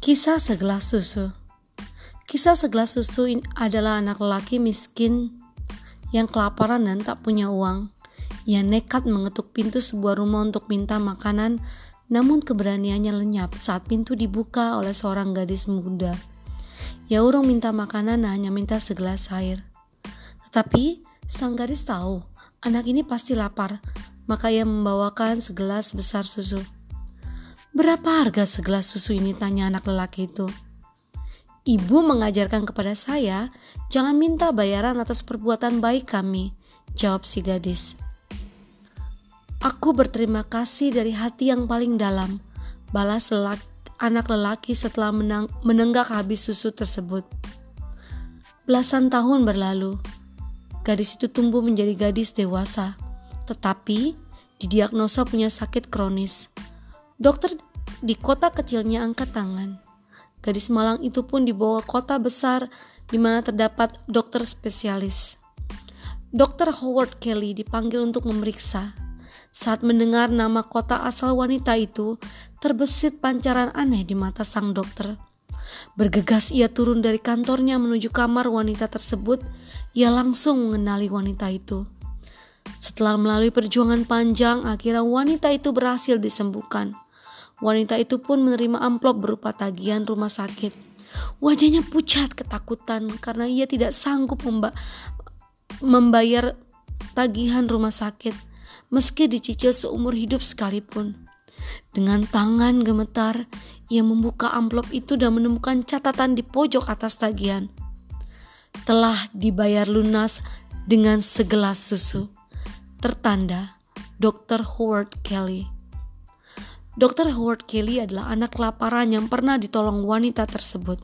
Kisah segelas susu Kisah segelas susu ini adalah anak lelaki miskin yang kelaparan dan tak punya uang. Ia nekat mengetuk pintu sebuah rumah untuk minta makanan, namun keberaniannya lenyap saat pintu dibuka oleh seorang gadis muda. Ia urung minta makanan hanya minta segelas air. Tetapi sang gadis tahu anak ini pasti lapar, maka ia membawakan segelas besar susu. Berapa harga segelas susu ini? Tanya anak lelaki itu. Ibu mengajarkan kepada saya, jangan minta bayaran atas perbuatan baik kami, jawab si gadis. Aku berterima kasih dari hati yang paling dalam, balas lelaki, anak lelaki setelah menang, menenggak habis susu tersebut. Belasan tahun berlalu, gadis itu tumbuh menjadi gadis dewasa, tetapi didiagnosa punya sakit kronis. Dokter di kota kecilnya angkat tangan. Gadis malang itu pun dibawa kota besar di mana terdapat dokter spesialis. Dokter Howard Kelly dipanggil untuk memeriksa. Saat mendengar nama kota asal wanita itu, terbesit pancaran aneh di mata sang dokter. Bergegas ia turun dari kantornya menuju kamar wanita tersebut. Ia langsung mengenali wanita itu. Setelah melalui perjuangan panjang, akhirnya wanita itu berhasil disembuhkan. Wanita itu pun menerima amplop berupa tagihan rumah sakit. Wajahnya pucat ketakutan karena ia tidak sanggup memba membayar tagihan rumah sakit meski dicicil seumur hidup sekalipun. Dengan tangan gemetar, ia membuka amplop itu dan menemukan catatan di pojok atas tagihan. Telah dibayar lunas dengan segelas susu. Tertanda Dr. Howard Kelly. Dr. Howard Kelly adalah anak kelaparan yang pernah ditolong wanita tersebut.